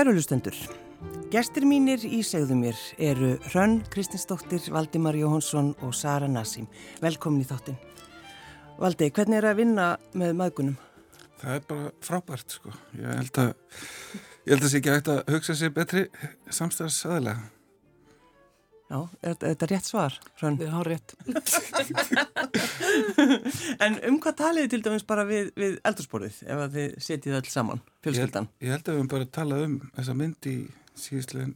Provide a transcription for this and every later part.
Kærulustendur, gestir mínir í segðu mér eru Hrönn Kristinsdóttir, Valdimar Jóhansson og Sara Nassim. Velkomin í þáttin. Valdi, hvernig er að vinna með maðgunum? Það er bara frábært sko. Ég held að, ég held að það sé ekki að, að hugsa sér betri samstæðsaðilega. Já, er, er þetta rétt svar, Hrönn? Það er hár rétt. en um hvað talið þið til dæmis bara við, við eldursporðið ef að þið setjið öll saman, fjölskyldan? Ég, ég held að við höfum bara talað um þessa mynd í síðustlegin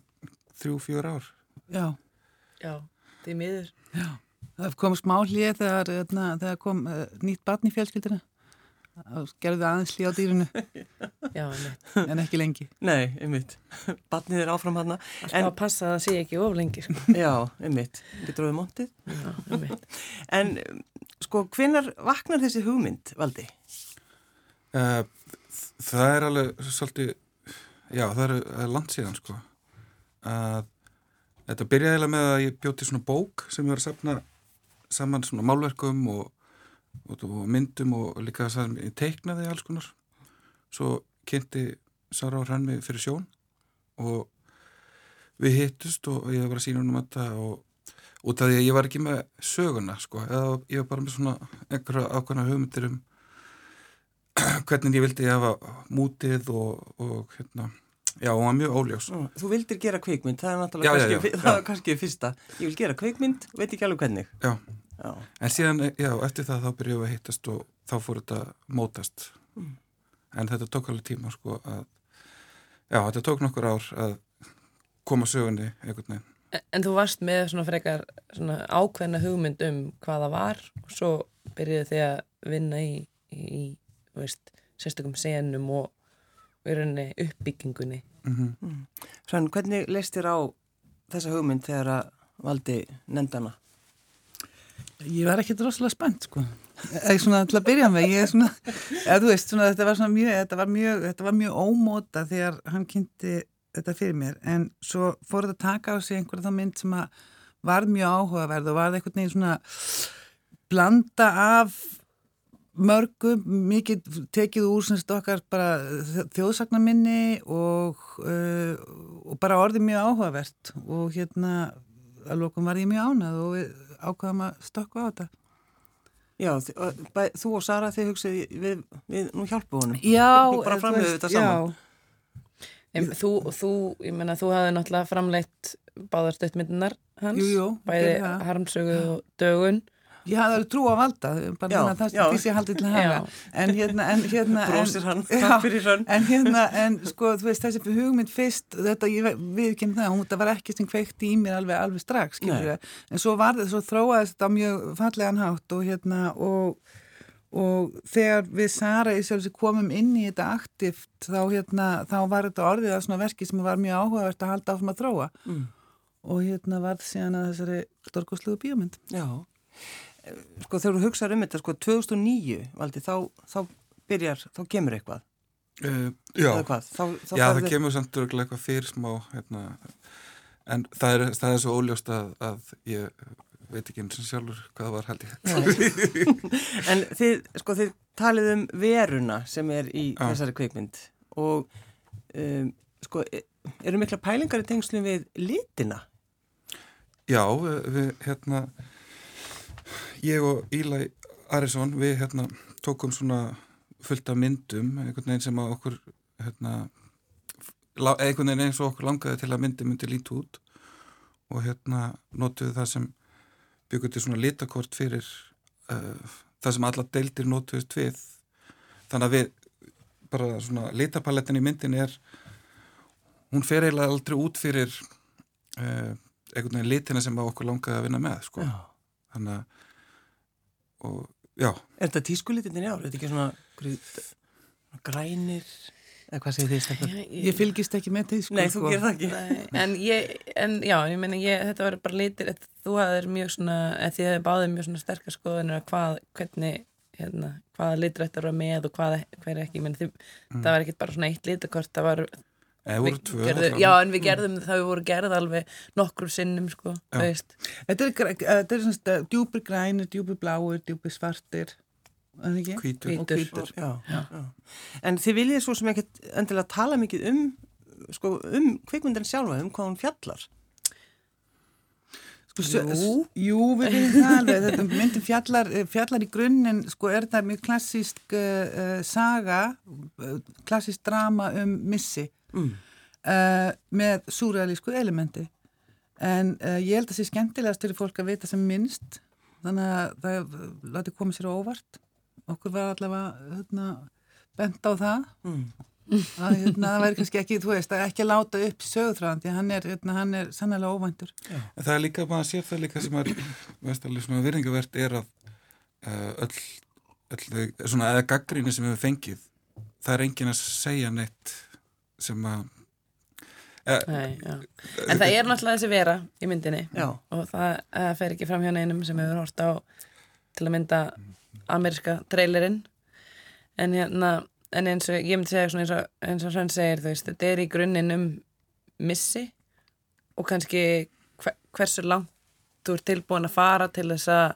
þrjú, fjör ár. Já. Já, því miður. Já. Það kom smá hlið þegar, hérna, þegar kom uh, nýtt barn í fjölskyldina. Það gerði aðeins hlið á dýrinu. Já, einmitt. En ekki lengi. Nei, einmitt. Barnið er áfram hann. Það en... passa að það sé ekki of lengi. Sko. Já, einmitt. Getur við móntið? Já, einmitt. En sko, hvinnar vaknar þessi hugmynd, Valdi? Uh, það er alveg svolítið, já, það er, er land síðan, sko. Uh, þetta byrjaði með að ég bjóti svona bók sem ég var að sapna saman svona málverkum og og myndum og líka sem ég teiknaði alls konar svo kynnti Sara og Hranmi fyrir sjón og við hittust og ég var að sína um þetta og út af því að ég var ekki með söguna sko, eða ég var bara með svona einhverja ákvæmna hugmyndir um hvernig ég vildi hafa mútið og, og hérna Já, hún var mjög óljós. Þú vildir gera kveikmynd, það er náttúrulega já, kannski, já, já, kannski fyrsta. Ég vil gera kveikmynd, veit ekki alveg hvernig. Já, Já. En síðan, já, eftir það þá byrjuðum við að hittast og þá fór þetta mótast. Mm. En þetta tók alveg tíma, sko, að, já, þetta tók nokkur ár að koma sögunni einhvern veginn. En, en þú varst með svona frekar svona ákveðna hugmynd um hvaða var og svo byrjuði þið að vinna í, í, í veist, sérstökum senum og verðinni uppbyggingunni. Mm -hmm. mm. Svann, hvernig leist þér á þessa hugmynd þegar að valdi nefndana? Ég var ekki droslega spennt sko. Eða svona til að byrja með ég er svona, eða þú veist svona þetta var svona mjög þetta var mjög, þetta var mjög ómóta þegar hann kynnti þetta fyrir mér. En svo fór þetta að taka á sig einhverja þá mynd sem að var mjög áhugaverð og var eitthvað neginn svona blanda af mörgum, mikið tekið úr semst okkar bara þjóðsagnaminni og, uh, og bara orðið mjög áhugavert og hérna alveg var ég mjög ánað og við ákvaðum að stökka á þetta. Já, þú og Sara þið hugsið við, við nú hjálpu honum. Já. Þú bara framleiðu þetta saman. En, þú, þú, ég menna, þú hafði náttúrulega framleitt báðar stöttmyndunar hans, jú, jú, bæði harmsögu og dögun Ég hafði alveg trú á valda, bara já, það er því sem ég haldið til að hafa. En hérna, en hérna... Brósir hann, takk fyrir hann. En hérna, en sko, þú veist, þessi hugmynd fyrst, þetta, ég viðkynna það, hún, það var ekki sem kveikt í mér alveg, alveg strax, skilur ég. En svo var þetta, svo þróaðist þetta mjög fallegan hátt og hérna, og, og þegar við Sara í sjálfsög komum inn í þetta aktivt, þá hérna, þá var þetta orðið að svona verki sem var mjög áhugavert að halda áfram að þróa. Mm. Og hérna var það síðan að þessari storkosluðu bíomund. Já sko þegar þú hugsaður um þetta sko 2009 valdi þá, þá byrjar, þá kemur eitthvað. Uh, Já, þá, þá já það þið... kemur samt eitthvað fyrir smá hérna, en það er, það er svo óljóst að, að ég veit ekki eins og sjálfur hvað það var held ég. En þið, sko þið talið um veruna sem er í já. þessari kveikmynd og um, sko e, eru mikla pælingar í tengslum við litina? Já, við hérna ég og Íla Arisson við hérna tókum svona fullt af myndum einhvern veginn sem að okkur hérna, einhvern veginn eins og okkur langaði til að myndi myndi líti út og hérna notuðu það sem byggur til svona litakort fyrir uh, það sem alla deildir notuðist við þannig að við bara svona litapalettin í myndin er hún fer eiginlega aldrei út fyrir uh, einhvern veginn litina sem okkur langaði að vinna með sko. Þannig að og já. Er þetta tískulitinni ár? Er þetta ekki svona grænir eða hvað segir því stakar? Ég, ég fylgist ekki með tísku. Nei, þú sko. gerir það ekki. Nei, en ég, en já, ég menna, þetta var bara litir, þú hafðir mjög svona, eða þið hefði báðið mjög svona sterkar skoðunir að hvað, hvernig, hérna, hvaða litur þetta var með og hvað, hver ekki, ég menna, mm. það var ekki bara svona eitt litakort, það var Gerðu, já en við gerðum það, við vorum gerð alveg nokkrum sinnum sko Þetta er, þetta er svona djúpir grænir, djúpir bláir, djúpir svartir Hvítur, Hvítur. Já. Já. En þið viljið svo sem ekki endilega tala mikið um sko, um kvikmyndin sjálfa, um hvað hún fjallar. Sko, jú. jú, við veitum það alveg, þetta myndin fjallar, eh, fjallar í grunninn, sko er það mjög klassísk uh, saga, uh, klassísk drama um missi Mm. uh, með súrealísku elementi. En ég held að það sé skemmtilegast fyrir fólk að vita sem minnst, þannig að það láti komið sér á óvart. Okkur var allavega hérna, bent á það. Mm að hérna, það væri kannski ekki, þú veist, að ekki láta upp sögutræðan, því hann er, hérna, hann er sannlega óvæntur. Það er líka, maður sér það líka sem er, veist alveg svona virðingavert er að uh, öll, öll, svona eða gaggríni sem við fengið, það er engin að segja neitt sem að uh, Nei, En það er náttúrulega þessi vera í myndinni já. og það uh, fer ekki fram hjá neinum sem hefur hort á til að mynda ameriska trailerinn en hérna en eins og ég myndi segja eins og, eins og Svenn segir þú veist, þetta er í grunninn um missi og kannski hver, hversu langt þú ert tilbúin að fara til þess að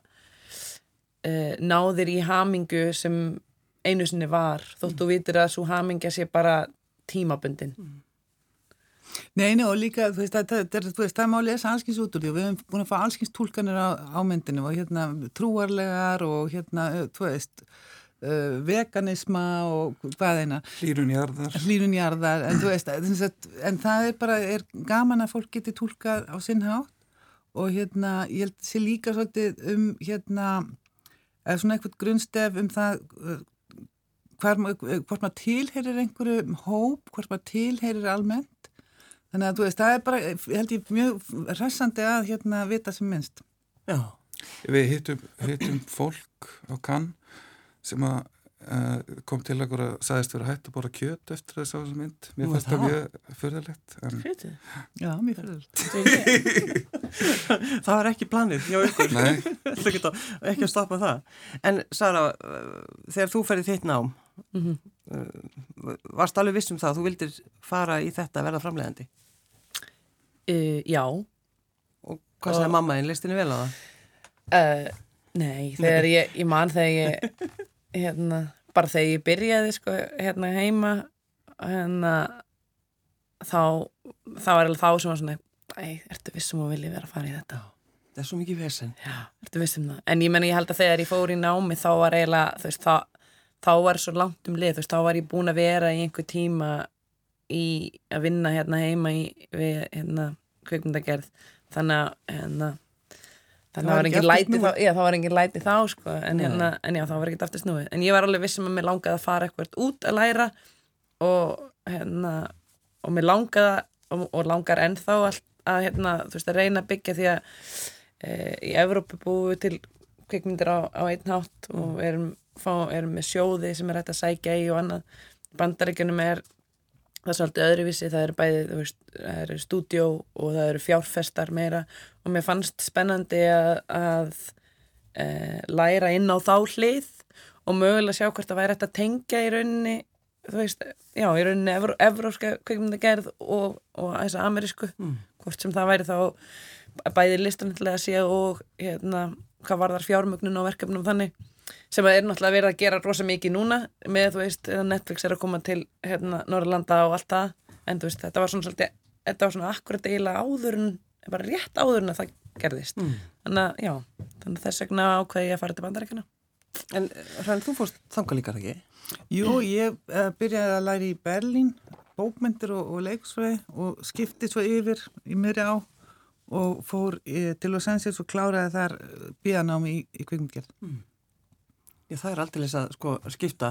uh, ná þér í hamingu sem einu sinni var þótt mm. þú vitir að svo hamingja sé bara tímabundin mm. Neini og líka, þú veist, það, það má lesa allskins út úr því og við hefum búin að fá allskins tólkanir á, á myndinu og hérna trúarlegar og hérna, þú veist uh, veganisma og hvað eina. Hlýrunjarðar hlýrunjarðar en, veist, en það er bara er gaman að fólk geti tólkað á sinn hátt. Og hérna ég held sér líka svolítið um hérna eða svona eitthvað grunnstef um það uh, hvort maður tilherir einhverju hóp, hvort maður tilherir almennt. Þannig að þú veist, það er bara held ég mjög ræsandi að hérna vita sem minnst. Já. Við hittum, hittum fólk á kann sem að uh, kom til okkur að sagðist vera hægt að bóra kjöt eftir þess að mynd. Mér fannst það mjög förðalegt en... Já, mjög förðalegt Það var ekki planið hjá ykkur. Ekki að stoppa það. En Sara, þegar þú ferði þitt nám mm -hmm. varst alveg viss um það þú vildir fara í þetta að verða framlegandi uh, Já. Og hvað sagði mamma einn, leist henni vel á það? Uh, nei, þegar ég, ég man þegar ég hérna, bara þegar ég byrjaði sko, hérna heima hérna þá þá er alveg þá sem var svona æ, ertu vissum að vilja vera að fara í þetta? Það er svo mikið vesen. Það, en ég menna ég held að þegar ég fór í námi þá var eiginlega, þú veist, þá þá var svo langt um lið, þú veist, þá var ég búin að vera í einhver tíma í að vinna hérna heima í við hérna kveikmyndagerð þannig að hérna þannig að það var engin læti þá, sko, en, hérna, en já, þá var ekkert aftur snúið. En ég var alveg vissum að mér langaði að fara eitthvað út að læra og hérna og mér langaði og, og langar ennþá að, að hérna, þú veist, að reyna að byggja því að e, í Evrópu búum við til kvikmyndir á, á einn hátt og erum, fá, erum með sjóði sem er hægt að sækja í og annað. Bandaríkunum er það er svolítið öðruvísi, það eru bæði veist, það eru stúdjó og það eru fjárfestar meira og mér fannst spennandi að, að e, læra inn á þá hlið og mögulega sjá hvort það væri hægt að tengja í rauninni þú veist, já, í rauninni evró, evróska kveikmyndagerð og, og þess að amerísku, mm. hvort sem það væri þá bæði listanillega að sé og hérna, hvað var þar fjármögnun og verkefnum þannig sem er náttúrulega verið að gera rosa mikið núna með, þú veist, Netflix er að koma til hérna, Norrlanda og allt það en þú veist, þetta var svona svolítið, þetta var svona akkurat eiginlega áður en, bara rétt áður en að það gerðist mm. þannig að, já, þannig að þess vegna ákveði ég að fara til bandaríkana En Hrann, þú fórst þanga líka ekki? Jú, ég uh, byrjaði að læra í Berlín bókmyndir og, og leiksfræði og skipti svo yfir í mér á og fór uh, til Los Angeles og kláraði þar bíanámi í, í kvikmyndgerð mm. Já, það er alltaf að sko, skipta.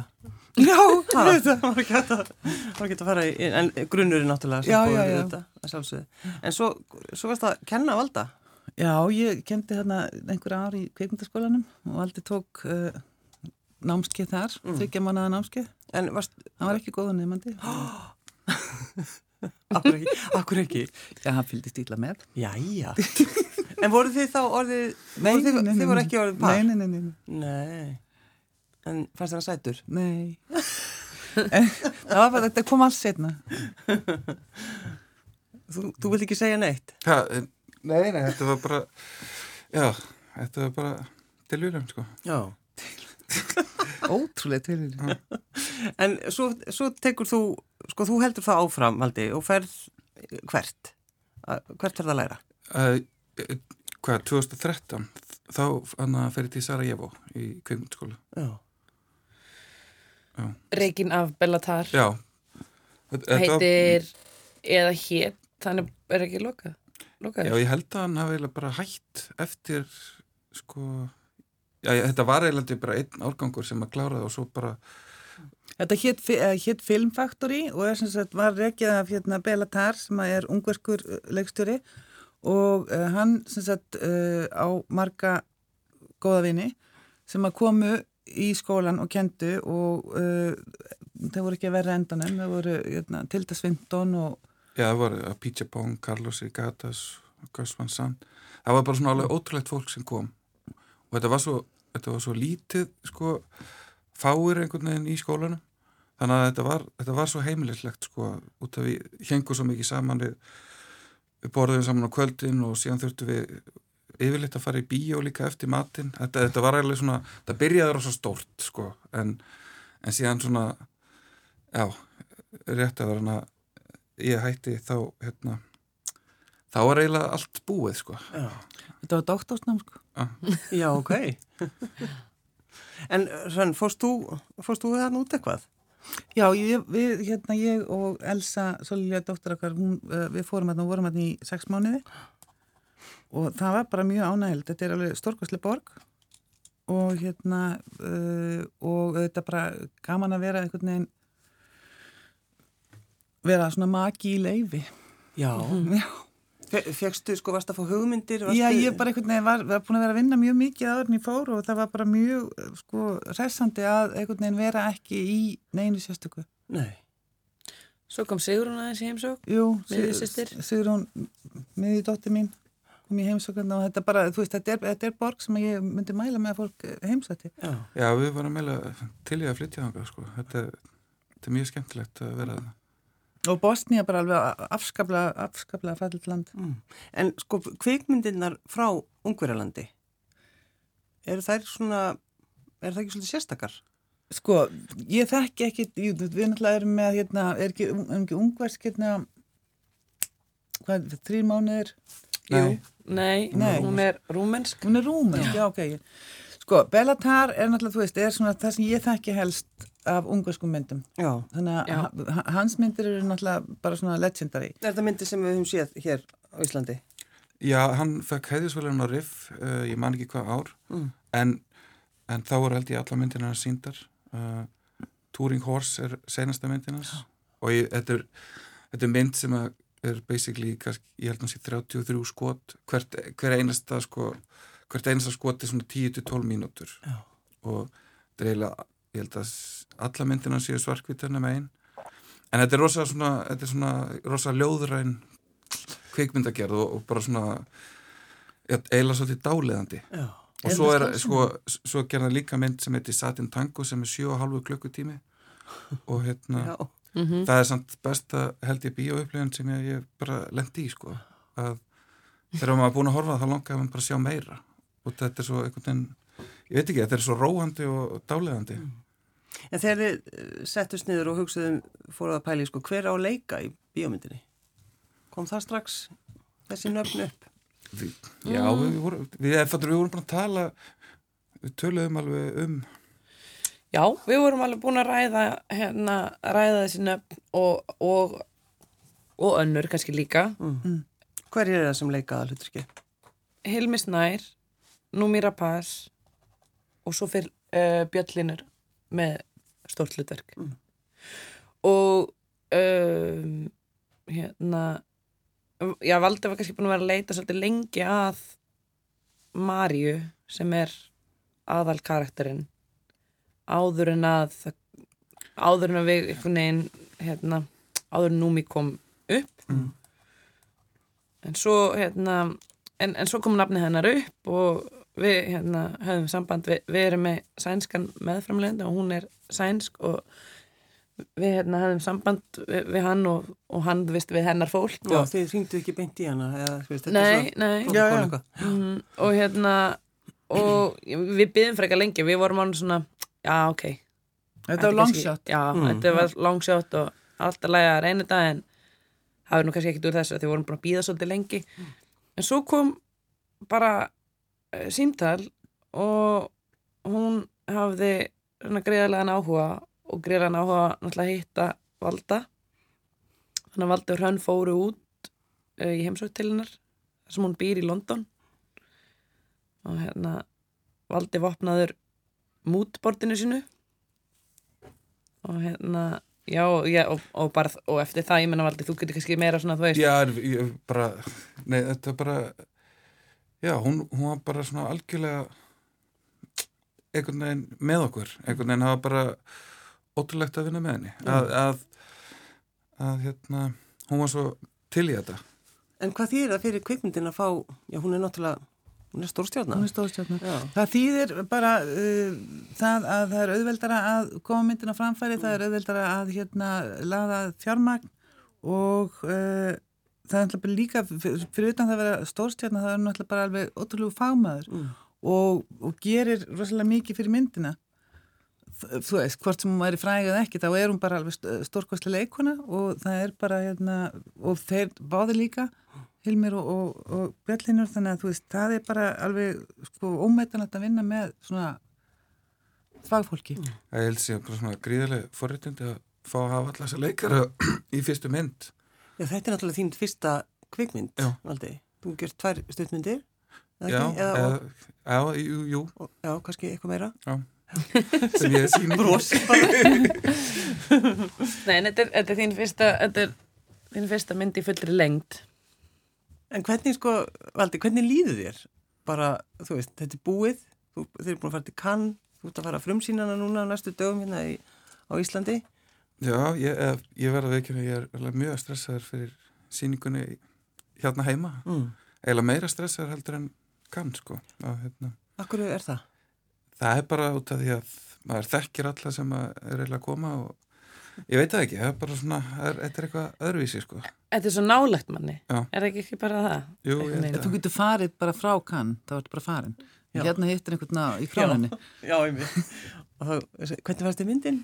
Já, það var ekki að fara í, en grunnurinn náttúrulega. Já, já. Þetta, en svo, svo varst það að kenna valda. Já, ég kendi hérna einhver ár í kveikmyndaskólanum og valdi tók uh, námskeið þar, mm. þryggja mannaða námskeið. En varst... Það var ekki góða nefnandi. Akkur ekki? Akkur ekki? Já, hann fylgdi stíla með. Já, já. En voru þið þá orðið, nei, þið, nei, þið voru ekki orðið par? Nei, nei, nei. Nei. En fannst það sætur? Nei. en, það var, þetta kom alls setna. þú, þú vilt ekki segja neitt? Ja, nei, nei, þetta var bara, já, þetta var bara tilvíðum, sko. Já. Ótrúlega tilvíðum. en svo, svo tekur þú sko þú heldur það áfram Valdi og ferð hvert hvert er það að læra? Uh, hvað, 2013 þá hann að ferði til Sarajevo í kveimundskóla Já. Rekin af Bellatar. Já. Þetta- heitir eða hétt þannig er ekki lokað. Lokað. Já, ég held að hann hafi eiginlega bara hætt eftir sko já, þetta var eiginlega bara einn árgangur sem að klára það og svo bara Þetta hétt hét Filmfactory og er sem sagt var rekið af hérna Belatar sem er ungverskur uh, leikstjóri og uh, hann sem sagt uh, á marga góða vini sem að komu í skólan og kendu og uh, það voru ekki að vera endanum, það voru hérna, Tilda Svindon og já, það var að Pítsja Bóng, Carlos Rigatas Gus Van Sant. Það var bara svona alveg ótrúlegt fólk sem kom. Og þetta var svo, þetta var svo lítið sko, fáir einhvern veginn í skólanum. Þannig að þetta var, þetta var svo heimilislegt sko, út af við hengum svo mikið saman við, við borðum saman á kvöldin og síðan þurftum við yfirleitt að fara í bíó líka eftir matinn þetta, þetta var eiginlega svona, þetta byrjaði rosa stórt sko, en, en síðan svona já, rétt að vera hana ég hætti þá hérna, þá var eiginlega allt búið sko Já. þetta var doktorsnám sko. Já, ok. en Svenn, fórst þú, fórst þú þarna út eitthvað? Já, ég, við, hérna, ég og Elsa Solilja, dóttir okkar, hún, uh, við fórum hérna og vorum hérna í sex mánuði og það var bara mjög ánægild. Þetta er alveg stórkvæsli borg og hérna uh, og þetta bara gaman að vera einhvern veginn vera svona maki í leifi. Já. Já, Fegstu, sko, varst að fá hugmyndir? Varstu... Já ég bara einhvern veginn var, var búin að vera að vinna mjög mikið áður en ég fór og það var bara mjög sko hressandi að einhvern veginn vera ekki í neinu sérstöku. Nei. Svo kom Sigrun aðeins í heimsók Jú, Miðjusystir. Sigrún, miði dóttir mín kom í heimsókn og þetta bara, þú veist, þetta er, þetta er borg sem ég myndi mæla með að fólk heimsætti. Já. Já, við varum meila til í að flytja þangað sko. þetta, þetta er mjög skemmtilegt að vera það Og Bosnia bara alveg afskaplega, afskaplega fallit land. Mm. En sko, kvikmyndirnar frá Ungverjalandi, eru þær svona, er það ekki svolítið sérstakar? Sko, ég þekki ekki, jú, við náttúrulega erum með, hérna, er ekki, er ekki ungversk, hérna, hvað, þrý mánuðir? Nei. Nei, Nei. hún er rúmensk Hún er rúmensk, já, ok. Sko, Bellatar er náttúrulega, þú veist, er svona það sem ég þekki helst af ungverskum myndum. Já. Þannig að Já. ha- hans myndir eru náttúrulega bara svona legendary. Er þetta myndir sem við höfum séð hér á Íslandi? Já, hann fekk heiðisvelun á Riff uh, ég man ekki hvað ár Mm. en, en þá voru held ég alla myndina hans síndar uh, Touring Horse er senasta myndin hans og ég, þetta, er, þetta er mynd sem að er basically, ég held að sé 33 skot, hvert, hver einasta sko, hvert einasta skot er svona 10-12 mínútur Já. og þetta er eiginlega, ég held að alla myndina séu svarkvítana með einn en þetta er rosa svona, þetta er svona rosa ljóðræn kvikmyndagerð og, og bara svona eiginlega svolítið dáleðandi Já. og Er svo það er, sko, svo gerða líka mynd sem heitir Satin Tango sem er 7,5 klukkutími og hérna Já. Mm það er samt besta held ég bíóupplifun sem ég, ég bara lendi í sko. Að þegar maður er búin að horfa þá langar maður bara að sjá meira. Og þetta er svo einhvern veginn ég veit ekki, þetta er svo róhandi og dáleðandi En þegar þið eh, settust niður og hugsaðum, fóruð að pæli, sko, hver á að leika í bíómyndinni? Kom það strax þessi nöfn upp? Við, já, við, vorum, við, við, við vorum bara að tala við töluðum alveg um Já, við vorum alveg búin að ræða hérna, ræða þessi nöfn og, og, og önnur kannski líka Mm. Hver er það sem leikaða hluturki? Hilmi Snær, Númíra Pass og svo fyrir uh, Bjöllinur með stórt hlutverk Mm. og um, hérna já, Valdi var kannski búin að vera að leita svolítið lengi að Maríu sem er aðal karakterinn áður en að áður en að við einhvern veginn hérna, áður en Númi kom upp. Mm. en svo hérna en, en svo kom nafni hennar upp og við hérna höfum samband. Við, við erum með sænskan meðframlegandi og hún er sænsk og við hérna höfum samband við, við hann og, og hann vist við hennar fólk. Já, og, þið ringdu ekki beint í hana eða, veist, nei, nei. Já, já. mm, og hérna og við byggðum frekar lengi. Við vorum án svona, já ok. Þetta var shot. já, Mm. þetta var long shot og alltaf læga að reyna þetta en það er nú kannski ekkit úr þessu að því vorum búin að býða svolítið lengi. En svo kom bara uh, símtal og hún hafði svona greiðarlegan áhuga og greiðarlegan áhuga náttúrulega hitta Valda. Þannig að Valda og Hrönn fóru út uh, í heimsótt til hennar sem hún býr í London. Og hérna Valdi vopnaður mútbortinu sinu og hérna já, já og, og bara og eftir það ég menna Valdi, þú getur kannski meira svona þú veist. Já, ég bara, nei, þetta er bara, já, hún, hún var bara svona algjörlega einhvern veginn með okkur, einhvern veginn hafa bara ótrúlegt að vinna með henni, að, að, að, hérna, hún var svo til í þetta. En hvað þýðir það fyrir kvikmyndin að fá, já hún er náttúrulega, hún er stórstjórna. Hún er stórstjórna. Já. Það þýðir bara uh, það að það er auðveldara að koma myndin á framfæri, það er auðveldara að hérna laða fjármagn og uh, það er náttúrulega líka, fyrir, fyrir utan það að vera stórstjórna, það er náttúrulega bara alveg ótrúlegu fagmaður Mm. og, og gerir rosalega mikið fyrir myndina. Þú veist, hvort sem hún væri fræg eða ekki, þá er hún bara alveg stórkostlega leikona og það er bara, hérna, og þeir báði líka, Hilmir og, og, og Bjallinur, þannig að þú veist, það er bara alveg sko ómættanlegt að vinna með svona fagfólki. Það held sér bara svona gríðarlega forréttindi að fá að hafa alltaf þessa leikara í fyrstu mynd. Já, þetta er náttúrulega þín fyrsta kvikmynd, Já. Valdi. Þú hefur gert tvær stuttmyndir, eða Já, ekki? Eða, eða, og, já, jú, jú, og, já, kannski eitthvað meira. sem ég bara. Nei, en þetta er, þetta er þín fyrsta þetta er þín fyrsta mynd í fullri lengd En hvernig sko, Valdi, hvernig líður þér? Bara, þú veist, þetta er búið, þú, þeir eru búin að fara til Cannes, þú ert að fara að frumsýnana núna á næstu dögum hérna í, á Íslandi. Já, ég, eh, ég verða að veikina, ég er mjög stressaður fyrir síningunni hérna heima. Mm. Eila meira stressaður heldur en kann, sko. Og, hérna, Akkur er það? það er bara út af því að maður þekkir alla sem að er eiginlega að koma og ég veit það ekki, það er bara svona, það er, þetta er eitthvað öðruvísi, sko. Þetta er svo nálegt manni Já. Er það ekki, ekki bara það? Jú, ég held veginn. Þú getur farið bara frá kann, þá ertu bara farin. Já. Hérna hittir einhvern ná í kráninni. Já. Og þá, hvernig fannst þið myndin?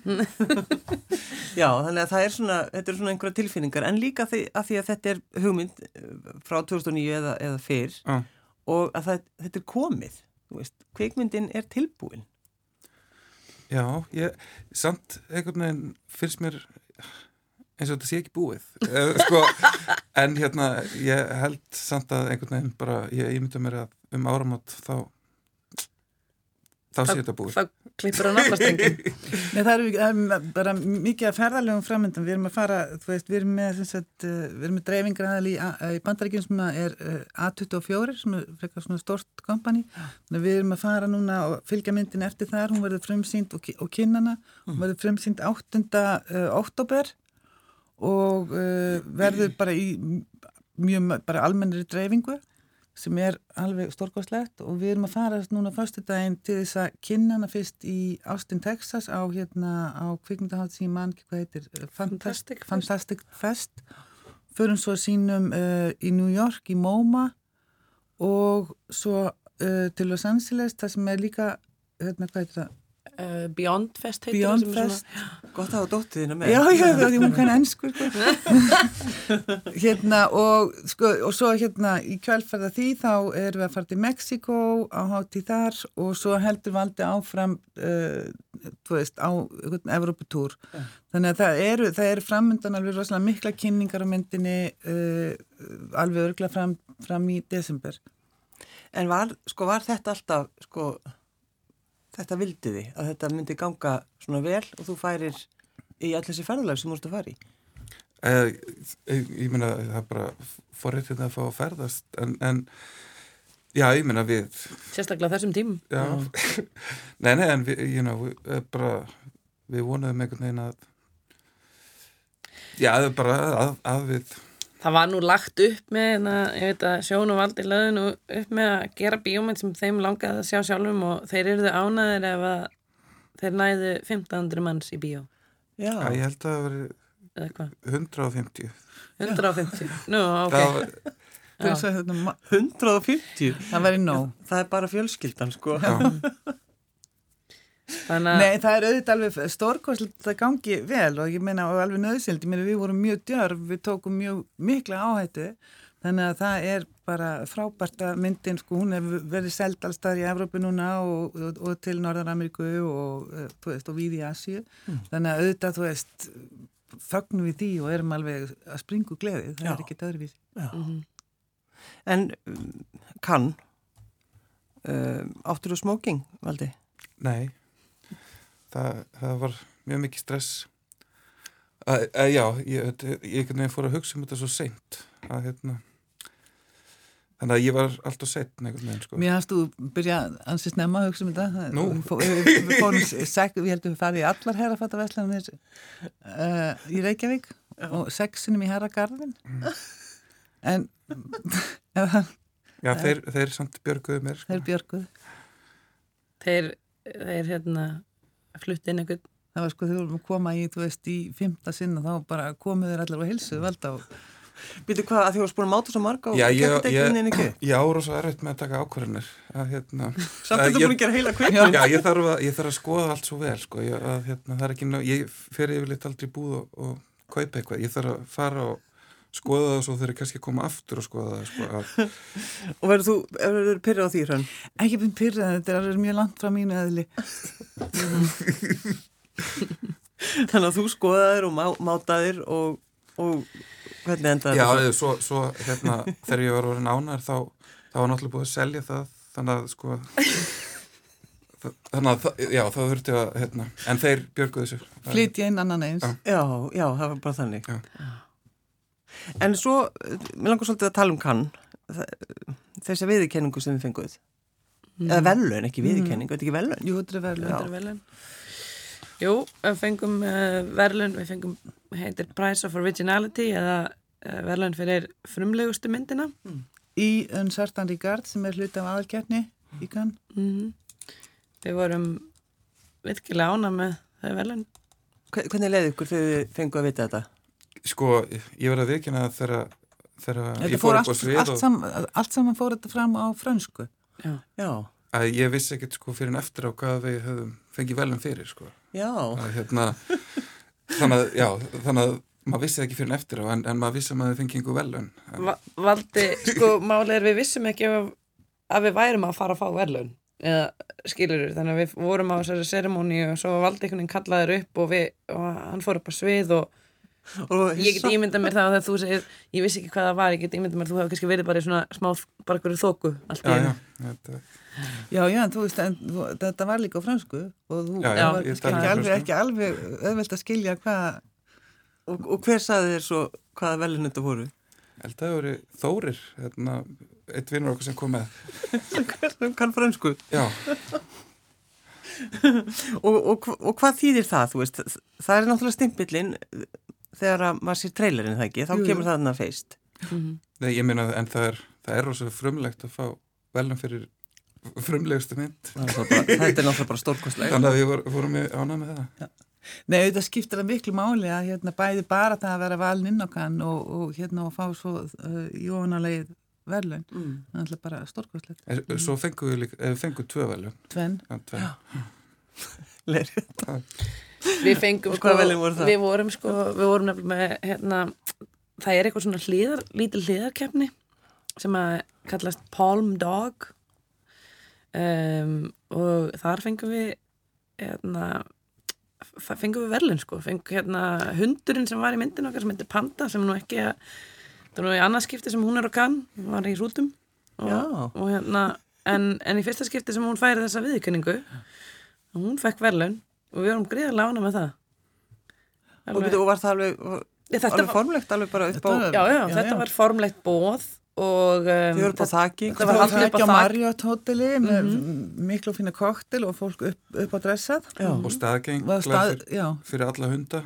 Já, þannig að það er svona, þetta er svona einhverja tilfinningar, en líka því, að því að þetta er hugmynd eh, frá 2009 eða, eða fyrr Já. og að það, þetta er komið, þú veist, kvikmyndin er tilbúin. Já, ég, samt einhvern veginn finnst mér eins og þetta sé ekki búið. Eh, sko, en hérna ég held samt að einhvern veginn bara, ég ímynda mér að um áramót þá þá sé þetta búið Þá klippur hann allastengin Nei, það er bara mikið að ferðarlegum framöndan. Við erum að fara, þú veist, við erum með, sem sagt, uh, við erum með dreifingar aðal í, í bandaríkjum sem er uh, A24, sem er frekar svona stort kompani. Við erum að fara núna og fylgja myndin eftir þar. Hún verður frumsýnd og, og kynnana. Hún verður frumsýnd 8. Uh, oktober og uh, verður bara í mjög bara almennri dreifingu sem er alveg stórkostlegt og við erum að fara núna fyrstu daginn til þess að kynna hana fyrst í Austin, Texas á hérna á kvikmyndahátt sem ég man ekki hvað heitir eh, Fantastic. Fantastic Fest förum svo sínum uh, í New York í MoMA og svo uh, til Los Angeles það sem er líka hérna hvað heitir það uh, Beyond Fest heitir Beyond Fest Gott að hafa dóttið þína með. Já, já, því hún kann ennsku sko. hérna og sko, og svo hérna í kjálfærða því þá erum við að fara til Mexiko á hátíð þar og svo heldur valdi áfram uh, þú veist, á Evropatúr þannig að það eru, það eru framöndan alveg rosalega mikla kynningar á myndinni uh, alveg örgla fram, fram í desember En var, sko, var þetta alltaf, sko, þetta vildi því að þetta myndi ganga svona vel og þú færir í allir þessi ferðalag sem þú múst að fara í? Eh, ég, ég meina það er bara forréttið að fá að ferðast en, en já, ég meina við Sérstaklega þessum tímum. Já, nei, nei, en við, you know, við, eh, bara, við vonaðum einhvern veginn að já, það er bara að, að við Það var nú lagt upp með, hérna, ég veit að Sjón og Valdi lögðu nú upp með að gera bíómynd sem þeim langaði að sjá sjálfum og þeir eruðu ánaðir ef að þeir næðu 1500 manns í bíó, Já, já, ég held að það hvað, 150 150. Nú, ok. það var, það, er svo, hérna, ma- 150. það væri nóg Það er bara fjölskyldan, sko. já, Þannig... Nei, það er auðvitað alveg stórkostlega það gangi vel og ég meina og alveg nöðsild, ég meina við vorum mjög djörf, við tókum mjög mikla áhættu þannig að það er bara frábært að myndin, sko, hún hefur verið seld allstað í Evrópu núna og, og, og til Norðar-Ameríku og, eh, veist, og við í Asju, mm. þannig að auðvitað, þú veist, fögnum við því og erum alveg að springu gleðið, það Já. er ekkit öðruvísi. Mm -hmm. En kann, uh, áttur þú smóking, Valdi? Nei það, það var mjög mikið stress að, að já, ég, ég, ég fór að hugsa um þetta svo seint að hérna Þannig að ég var alltaf setn einhvern veginn sko. Mér hafst þú byrjað ansist nefna að hugsa um þetta. Nú? Við fórum, sek, við heldum við farið í allar herrafattavæslanir uh, í Reykjavík og sexinum í herragarðin. Mm. En... Já, þeir, þeir samt björguðu mér. Sko. Þeir björguðu. Þeir, þeir hérna flutt inn einhvern það var sko þegar við vorum að koma í þú veist í fymta sinna þá bara komuð þeir allar á hilsu velda og Býtu hvað að því að þú að máta svo marga og geta þetta inn inn ekki? Já, og svo er þetta með að taka ákvarðanir hérna, Samt að þú búin að gera heila kveikmynd Já, ég þarf, að, ég þarf að skoða allt svo vel sko, ég, að, hérna, það er ekki ná, ég fer yfirleitt aldrei búð og, og kaupa eitthvað, ég þarf að fara og skoða það og svo þeir eru kannski að koma aftur og skoða það sko, að... Og verður þú, verður þú pyrrað á því hrann? Ekki byrjað pyrrað, þetta er mjög langt frá mínu eðli. Þannig að þú skoðaðir og má, mátaðir og, og hvernig endaði Já, það? Já, svo, svo hérna, þegar ég var orðin ánar þá, þá var náttúrulega búið að selja það þannig að sko þannig að, já, það þurfti að hérna, en þeir björguðu þessu Flytja inn annan eins. Já, já, já það var bara þannig. Já En svo, mér langar svolítið að tala um kann þessi viðkenningu sem við fenguð mm. eða velun, ekki mm. þetta er ekki velun Jú, þetta er velun, velun. Jú, við fengum uh, velun við fengum, heitir Price of Originality eða uh, velun fyrir frumlegustu myndina mm. Í Unsartan Rigard sem er hlut af aðalkerni í kann -hmm. Við vorum virkilega ána með þau velun Hvernig leiði ykkur þegar þið fengu að vita þetta? Sko, ég verði að vikina þegar ég fór upp á svið allt, og... sam, allt saman fór þetta fram á fransku Já, já. Að ég vissi ekkert sko fyrir en eftir á hvað við höfum fengið velum fyrir sko. Já. Að, hérna, þannig, að, já, þannig að maður vissi ekki fyrir en eftir á en, en maður vissi að maður fengið einhver velun Va Valdi, sko, málið er við vissum ekki að, að við værum að fara að fá velun eða skilur þannig að við vorum á þessari seremóni og svo valdi einhvern veginn kallaður upp og, við, og hann fór upp á svið og ég get ímynda mér það að þú segir ég vissi ekki hvað það var, ég get ímynda mér þú hefði kannski verið bara í svona smá, bara hverju þóku allt í enn Já, já, en þú veist, en, þú, þetta var líka á fransku og þú já, já, var ekki alveg, ekki alveg öðvöld að skilja hvað og, og hver saði þér svo hvaða velin þetta voru? Ég held að það voru Þórir hérna, eitt vinnur okkur sem kom með. Sem kann fransku Já. Og, og, og hvað þýðir það, þú veist? Það er náttúrulega stimpillin þegar að maður sér trailerinn það ekki, þá Jú. kemur það þarna feist. Mm -hmm. Nei, ég minna en það er, það er rosa frumlegt að fá velum fyrir frumlegustu mynd. Bara, þetta er náttúrulega bara stórkostlega. Þannig að við vor, vorum í ánað með það. Já. Nei, þetta skiptir að miklu máli að hérna bæði bara það að vera valin inn kann og, og hérna að fá svo uh, jónalegið velun. Mm. Það er bara stórkostlega. Svo fengum við líka, við fengum tvö velun. Tvenn. Ja, tvenn. Leirið. Við fengum sko, við vorum sko, við vorum nefnilega með hérna, það er eitthvað svona hliðar, lítil hliðarkefni sem að kallast Palm Dog. Um, og þar fengum við hérna fengum við verðlun sko, fengum hérna hundurinn sem var í myndin okkar sem heitir Panda sem nú ekki að, það var nú í annarskipti sem hún er á kann, hún var í rútum og, og hérna en, en í fyrsta skipti sem hún færi þessa viðkynningu hún fekk verðlun og við vorum greiðarlega ána með það. Alveg, og var það alveg, alveg formlegt alveg bara upp á já, já, já, þetta var formlegt bóð og um, þið voru på þakki það var alltaf upp á Marriott hoteli með mm -hmm. miklu fina koktel og fólk upp, upp á dressað. Og staðgeng stað, fyrir alla hunda.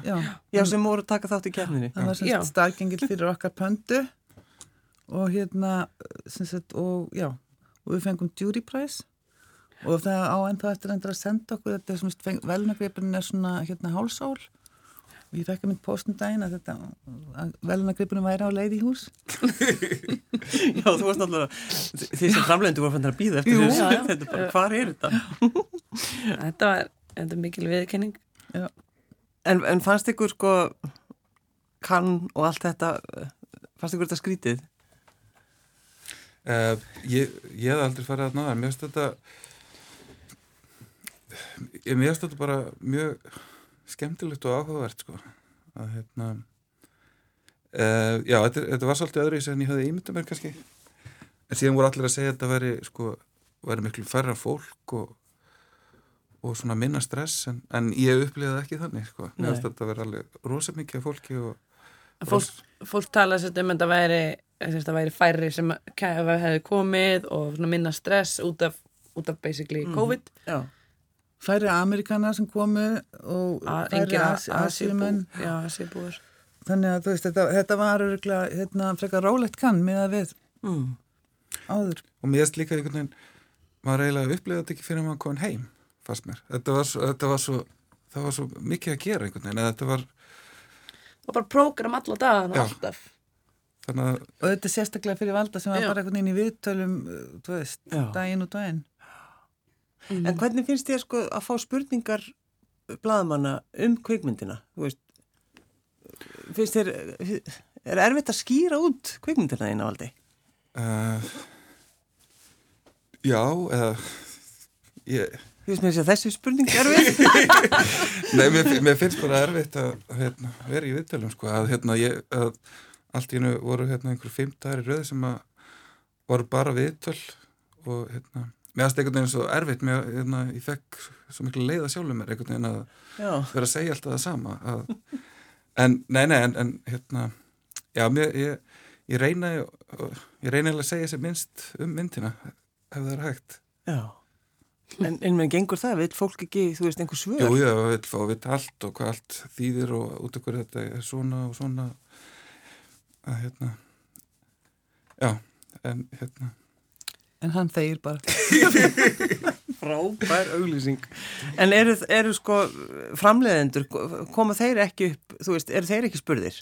Já, sem voru taka þátt í kemninni það var staðgengil fyrir okkar pöndu og hérna sagt, og já og við fengum jury prize og það á ennþá eftir endur að senda okkur þetta er svona velnagripurinn er svona hérna hálsól og ég fekk að mynd postum daginn að þetta velnagripurinn væri á leið í hús. Já, þú varst náttúrulega því sem framlegundu voru fann að býða eftir þessu. þetta er bara, hvað er þetta? þetta var, þetta er mikil viðkenning En, en fannst ykkur sko kann og allt þetta fannst ykkur þetta skrítið? Uh, ég, ég hef aldrei farið að náða mér finnst þetta ég finnst þetta bara mjög skemmtilegt og áhugavert sko. Að hérna uh, já, þetta, þetta var svolítið öðru en ég hafði ímyndað mér kannski. En síðan voru allir að segja að þetta veri sko, veri miklu færra fólk og, og svona minna stress en, en ég upplýði ekki þannig sko. Mér finnst þetta að vera alveg rosa mikið fólki og Fólk, fólk tala sér um að það væri, að væri færri sem hefði komið og minna stress út af, út af basically COVID. Mm, Já færi Amerikanar sem komu og færi Asíubúar. Þannig að veist, þetta, þetta var örgulega hérna, frekar rólegt kann með að við mm. áður. Og mér erst líka einhvern veginn maður eiginlega upplegði þetta ekki fyrir að maður kom heim fannst mér, þetta var svo, þetta var svo það var svo mikið að gera einhvern veginn þetta var og bara prógram alla dagan og alltaf. Að, og þetta er sérstaklega fyrir valda sem var bara einhvern veginn í viðtölum þú veist, daginn og daginn mm. En hvernig finnst þér sko að fá spurningar bladamanna um kveikmyndina? Finnst þér, er erfitt að skýra út kveikmyndina þín á aldi? Uh, já, eða ég... Þú veist mér að þessi spurning er erfitt? Nei, mér, mér finnst bara erfitt að hérna, vera í viðtölum sko, að hérna ég, að allt í hennu voru hérna einhverjum fimm dagar í rauð sem að voru bara viðtöl og hérna mér aðst einhvern veginn svo erfitt mér, hérna, ég fekk svo miklu leiða sjálfur mér einhvern veginn að vera að segja alltaf það sama að, en, nei, nei, en, en hérna, já, mér, ég, ég reyna ég reyna að segja sér minnst um myndina ef það er hægt. Já, en, en mér gengur það, veit fólk ekki, þú veist, einhver svör? Jú, já, við fá að vita allt og hvað allt þýðir og út hverju þetta er svona og svona. Að hérna já, en hérna En hann þeir bara. Frábær auglýsing. En eru, eru sko framleiðendur, koma þeir ekki upp, þú veist, eru þeir ekki spurðir?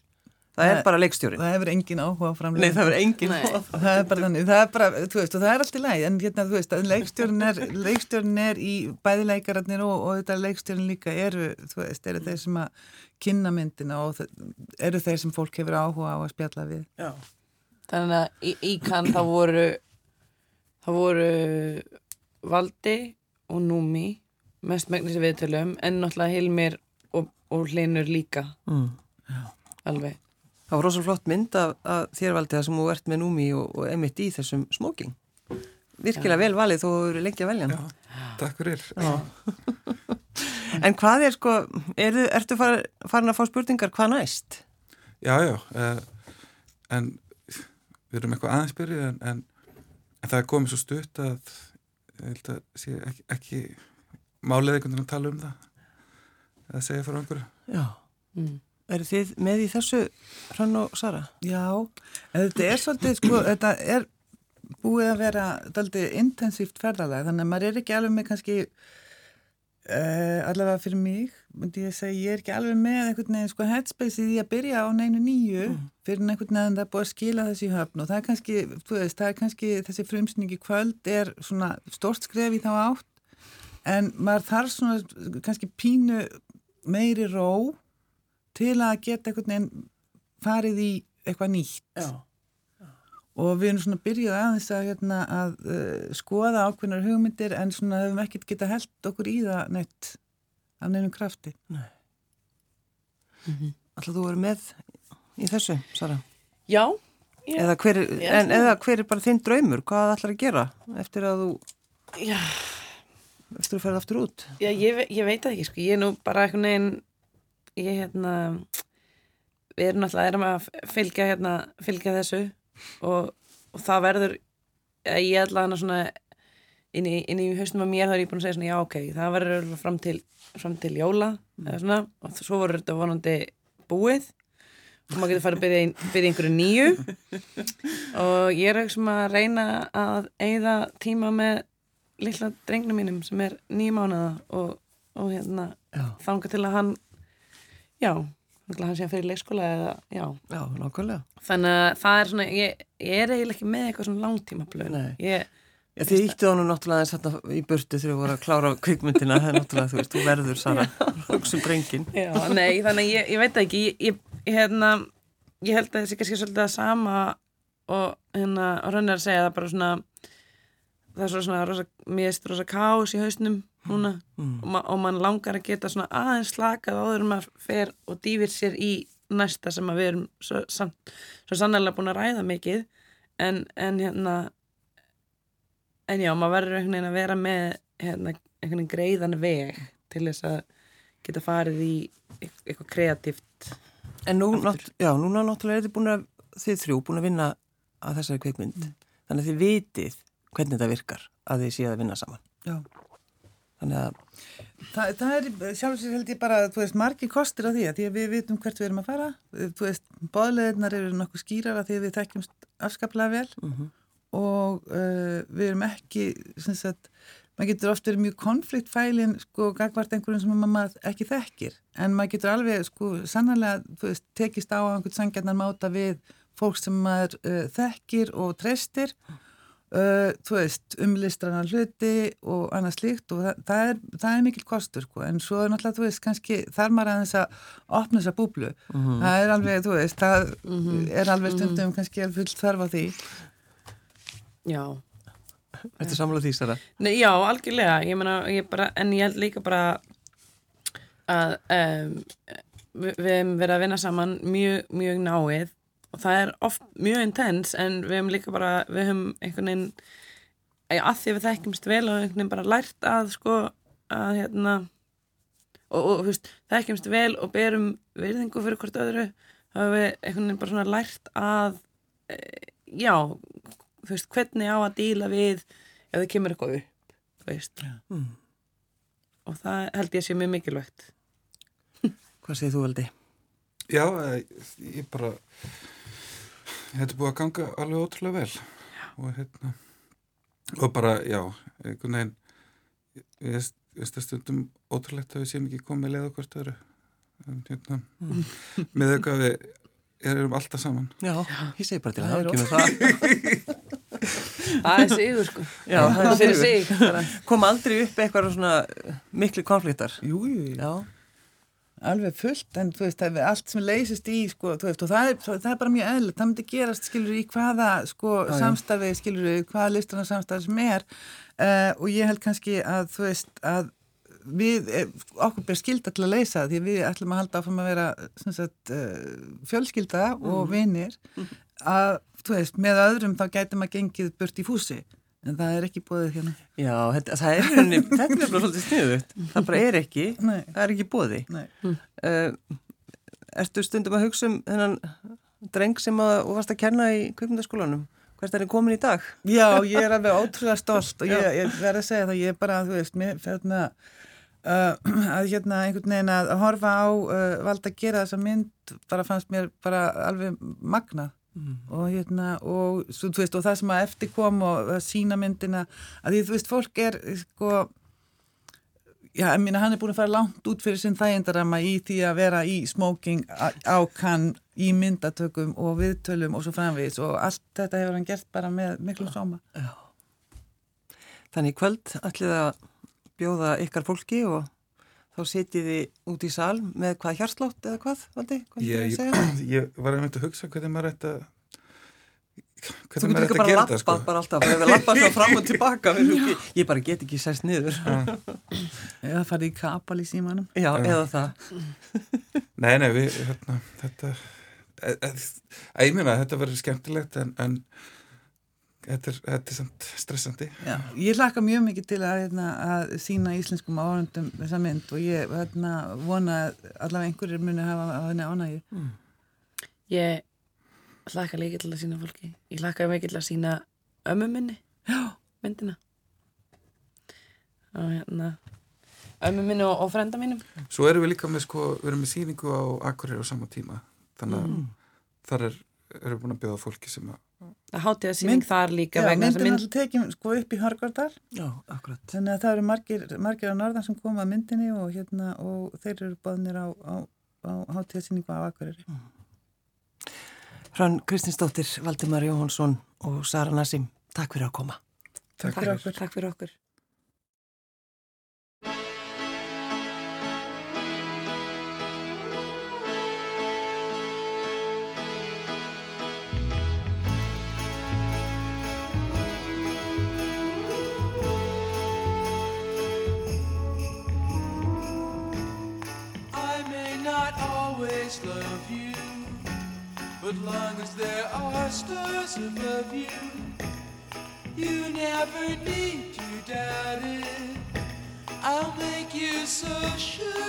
Það er bara leikstjórin. Það hefur engin áhuga á framleiðendur. Nei, það hefur engin áhuga. Það er bara þannig, það er bara, þú veist, og það er allt í læg, en hérna, þú veist, leikstjórin er, leikstjórin er í bæðileikararnir og, og þetta leikstjórin líka eru, þú veist, eru þeir sem að kynna myndina og eru þeir sem fólk hefur áhuga á að spjalla við. Já. Þannig að í, í kann þá voru það voru Valdi og Númi mest megnis viðtölum en náttúrulega Hilmir og, og Hlinur líka mm. alveg Það var rosalega flott mynd af, af þér Valdi það sem þú ert með Númi og, og emitt í þessum smóking virkilega ja. vel valið þú eru lengi að velja Já, takk fyrir En hvað er sko er, ertu far, farin að fá spurningar hvað næst? Já, já uh, en við erum eitthvað aðeinsbyrju en, en en það er komið svo stutt að ég held að sé ekki, ekki málið einhvern veginn að tala um það að segja fyrir einhverju Já, mm. eru þið með í þessu Hrann og Sara? Já, þetta er svolítið sko, þetta er búið að vera svolítið intensíft ferðalag þannig að maður er ekki alveg með kannski Uh, allavega fyrir mig myndi ég að segja, ég er ekki alveg með einhvern veginn sko headspace í því að byrja á neinu nýju mm. fyrir einhvern veginn það er búið að skila þessi höfn og það er kannski, þú veist, það er kannski þessi frumsningi kvöld er svona stort skref í þá átt en maður þarf svona kannski pínu meiri ró til að geta einhvern veginn farið í eitthvað nýtt Já og við erum svona byrjuð aðeins að, hérna, að uh, skoða ákveðnar hugmyndir en svona hefum ekkert geta held okkur í það neitt af nefnum krafti Nei mm -hmm. Alltaf þú verið með í þessu, Sara? Já ég, eða, hver, ég, en, eða hver er bara þinn draumur? Hvað ætlar að gera eftir að þú Já eftir að ferða aftur út? Já, ég, ég veit ekki, sko, ég er nú bara eitthvað neginn ég, hérna við erum alltaf erum að fylgja, hérna, fylgja þessu og, og það verður ég ætla hana svona inn í, inn í haustum af mér þá er ég búin að segja svona já ok, það verður fram til, fram til jóla mm. eða svona og svo voru þetta vonandi búið. Og maður getur farið að byrja, byrja einhverju nýju. Og ég er auðvitað að reyna að eigða tíma með lilla drengnum mínum sem er nýju mánuða og, og hérna þanga til að hann já hann sé að fyrir leikskóla eða, já. Já, nákvæmlega. Þannig að það er svona, ég, ég er eiginlega ekki með eitthvað svona langtíma blöð. Ég, Já, þið íttu ánum náttúrulega þess í burtu þegar þú voru að klára kvikmyndina. Það er náttúrulega, þú veist, þú verður Sara. Hugsun drengin Já, nei, þannig ég, ég veit ekki. Ég, ég, hérna, ég held að þessi kannski svolítið að sama og hérna, og raunar að segja það bara svona það er svo svona rosa, mér erst rosa kás í hausnum núna mm. og, ma og mann langar að geta svona aðeins slakað áður um að fer og dýfir sér í næsta sem að við erum svo, svo, svo sannlega búin að ræða mikið. En, en hérna en já, maður verður einhvern veginn að vera með hérna, einhvern veginn greiðan veg til þess að geta farið í eitthvað kreatíft En nú, nátt, já, núna náttúrulega er þið búin að þið þrjú búin að vinna að þessari kveikmynd mm. þannig að þið vitið hvernig þetta virkar að þið séu að vinna saman. Já Þannig að Þa, það er sjálfsveits held ég bara, þú veist, margi kostir á því að því að við vitum hvert við erum að fara. Þú veist, bóðleðinar eru nokkuð skýrar að því að við þekkjumst afskaplega vel. Mm -hmm og uh, við erum ekki sagt, maður getur ofta verið mjög konfliktfælin sko gagvart einhverjum sem maður ekki þekkir. En maður getur alveg sko sannlega veist, tekist á einhvern sangjarnar máta við fólk sem maður uh, þekkir og treystir uh, þú veist umlistrana hluti og annað slíkt og það, það, er, það er mikil kostur sko en svo er náttúrulega þú veist kannski þar maður að þess að opna þessa búblu mm -hmm. það er alveg þú veist það mm -hmm. er alveg stundum mm -hmm. kannski fullt þarf á því Já Þetta samla því Sara? Nei, já, algjörlega ég meina, ég bara, en ég held líka bara að um, við, við hefum verið að vinna saman mjög, mjög náið og það er oft mjög intens en við hefum líka bara, við hefum einhvern veginn að því við þekkjumst vel og einhvern veginn bara lært að sko að hérna og, og þú veist, þekkjumst vel og berum virðingu fyrir hvort öðru þá hefur við einhvern veginn bara svona lært að e, já þú veist, hvernig á að díla við ef það kemur eitthvað upp, þú veist mm. og það held ég sé mjög mikilvægt Hvað segir þú veldi? Já, ég bara þetta er búið að ganga alveg ótrúlega vel. Já. og hérna og bara, já, einhvern veginn ég veist að stundum ótrúlegt að við séum ekki komið leða hvort öru hérna, mm. með auka við erum alltaf saman. Já, ég segi bara til að það. Það er sigur sko. Já, það er sigur. Kom aldrei upp eitthvað svona miklu konfliktar. Jújú, já Alveg fullt, en þú veist, það er allt sem leysist í, sko, þú veist, og það er, það er bara mjög eðlert, það myndi gerast, skilur, í hvaða, sko, samstarfi, skilur, hvaða listrana samstarfi sem er uh, og ég held kannski að, þú veist, að við, eh, okkur ber skilda til að leysa því við ætlum að halda áfram að vera sagt, uh, fjölskylda og mm. vinir mm. að þú veist, með öðrum þá gæti maður gengið burt í fúsi en það er ekki bóðið hérna. Já, þetta, það er henni teknilega svolítið sniðut það bara er ekki, Nei. það er ekki bóðið uh, Ertu stundum að hugsa um þennan dreng sem að, þú varst að kenna í kvipmyndaskólanum hvert er það komin í dag? Já, ég er alveg ótrúlega stolt og ég, ég verði að segja það, ég er bara, þú veist, mér fyrir með að Uh, að hérna einhvern veginn að horfa á uh, valda að gera þessa mynd bara fannst mér bara alveg magna mm. og hérna og, svo, veist, og það sem að eftir kom og að sína myndina að því þú veist fólk er sko já, ég minna hann er búin að fara langt út fyrir sinn þægindarama í því að vera í smoking á kann í myndatökum og viðtölum og svo framvís og allt þetta hefur hann gert bara með miklu sóma Já Þannig kvöld ætlið að bjóða ykkar fólki og þá setjið þið út í sal með hvað hjarslátt eða hvað, Valdi? Ég, ég, ég var einmitt að hugsa hvernig maður ætti að Þú getur ekki bara að lappa sko. bara alltaf, það er lappa svo fram og tilbaka ég bara get ekki sérst niður. Eða farið í kapal í símanum. Já, eða það. Nei, nei, við, hérna, þetta e, e, ég minna, þetta verður skemmtilegt en, en þetta er, þetta er samt stressandi. Já, ég hlaka mjög mikið til að, hérna, að sína íslenskum áhörndum þessa mynd og ég hérna, vona allavega einhverjir muni að hafa að henni ánægi mm. Ég hlaka líka til að sína fólki. Ég hlaka mikið til að sína ömmu minni. Já. myndina. Og hérna ömmu minni og, og frenda mínum. Svo erum við líka með sko, við erum með síningu á Akureyri á sama tíma. Þannig að mm. þar er, erum við búin að bjóða fólki sem að að hátíða síning mynd, þar líka já, vegna myndin alltaf tekjum sko upp í Hörgardal já, akkurat. Þannig að það eru margir, margir á norðan sem koma að myndinni og, hérna, og þeir eru báðnir á, á, á hátíða síningu á Akureyri. Mm. Hrann Kristinsdóttir, Valdimar Jóhansson og Sara Nassim, takk fyrir að koma. Takk, takk fyrir okkur. Takk fyrir okkur. But long as there are stars above you, you never need to doubt it. I'll make you so sure.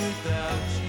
without you.